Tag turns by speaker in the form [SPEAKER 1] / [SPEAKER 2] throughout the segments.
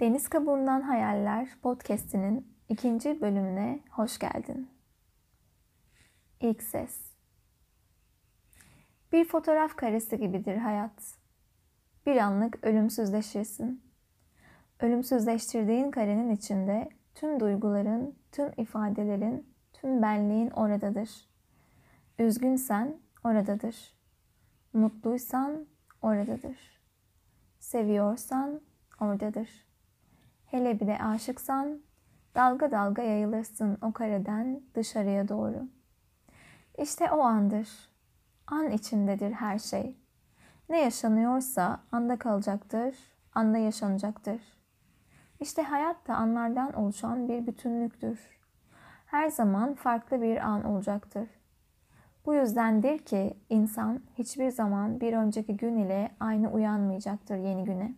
[SPEAKER 1] Deniz Kabuğundan Hayaller podcast'inin ikinci bölümüne hoş geldin. İlk ses. Bir fotoğraf karesi gibidir hayat. Bir anlık ölümsüzleşirsin. Ölümsüzleştirdiğin karenin içinde tüm duyguların, tüm ifadelerin, tüm benliğin oradadır. Üzgünsen oradadır. Mutluysan oradadır. Seviyorsan oradadır. Hele bir de aşıksan dalga dalga yayılırsın o kareden dışarıya doğru. İşte o andır. An içindedir her şey. Ne yaşanıyorsa anda kalacaktır, anda yaşanacaktır. İşte hayat da anlardan oluşan bir bütünlüktür. Her zaman farklı bir an olacaktır. Bu yüzdendir ki insan hiçbir zaman bir önceki gün ile aynı uyanmayacaktır yeni güne.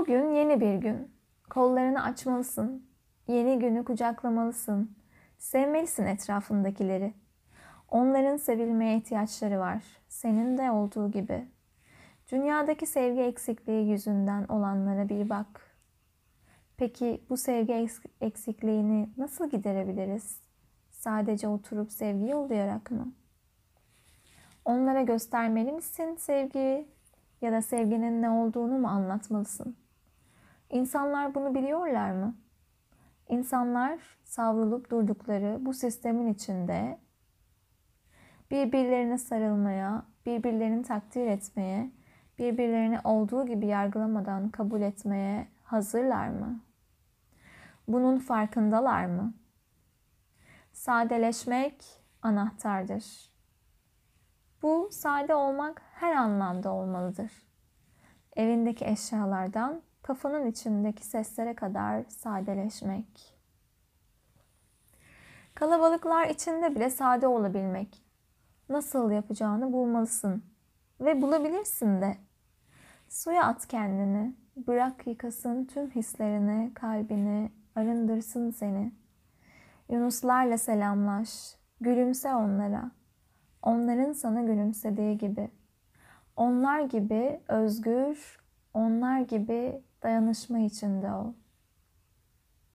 [SPEAKER 1] Bugün yeni bir gün. Kollarını açmalısın. Yeni günü kucaklamalısın. Sevmelisin etrafındakileri. Onların sevilmeye ihtiyaçları var. Senin de olduğu gibi. Dünyadaki sevgi eksikliği yüzünden olanlara bir bak. Peki bu sevgi eksikliğini nasıl giderebiliriz? Sadece oturup sevgi yollayarak mı? Onlara göstermeli misin sevgiyi ya da sevginin ne olduğunu mu anlatmalısın? İnsanlar bunu biliyorlar mı? İnsanlar savrulup durdukları bu sistemin içinde birbirlerine sarılmaya, birbirlerini takdir etmeye, birbirlerini olduğu gibi yargılamadan kabul etmeye hazırlar mı? Bunun farkındalar mı? Sadeleşmek anahtardır. Bu sade olmak her anlamda olmalıdır. Evindeki eşyalardan kafanın içindeki seslere kadar sadeleşmek. Kalabalıklar içinde bile sade olabilmek. Nasıl yapacağını bulmalısın ve bulabilirsin de. Suya at kendini, bırak yıkasın tüm hislerini, kalbini, arındırsın seni. Yunuslarla selamlaş, gülümse onlara. Onların sana gülümsediği gibi. Onlar gibi özgür, onlar gibi dayanışma içinde ol.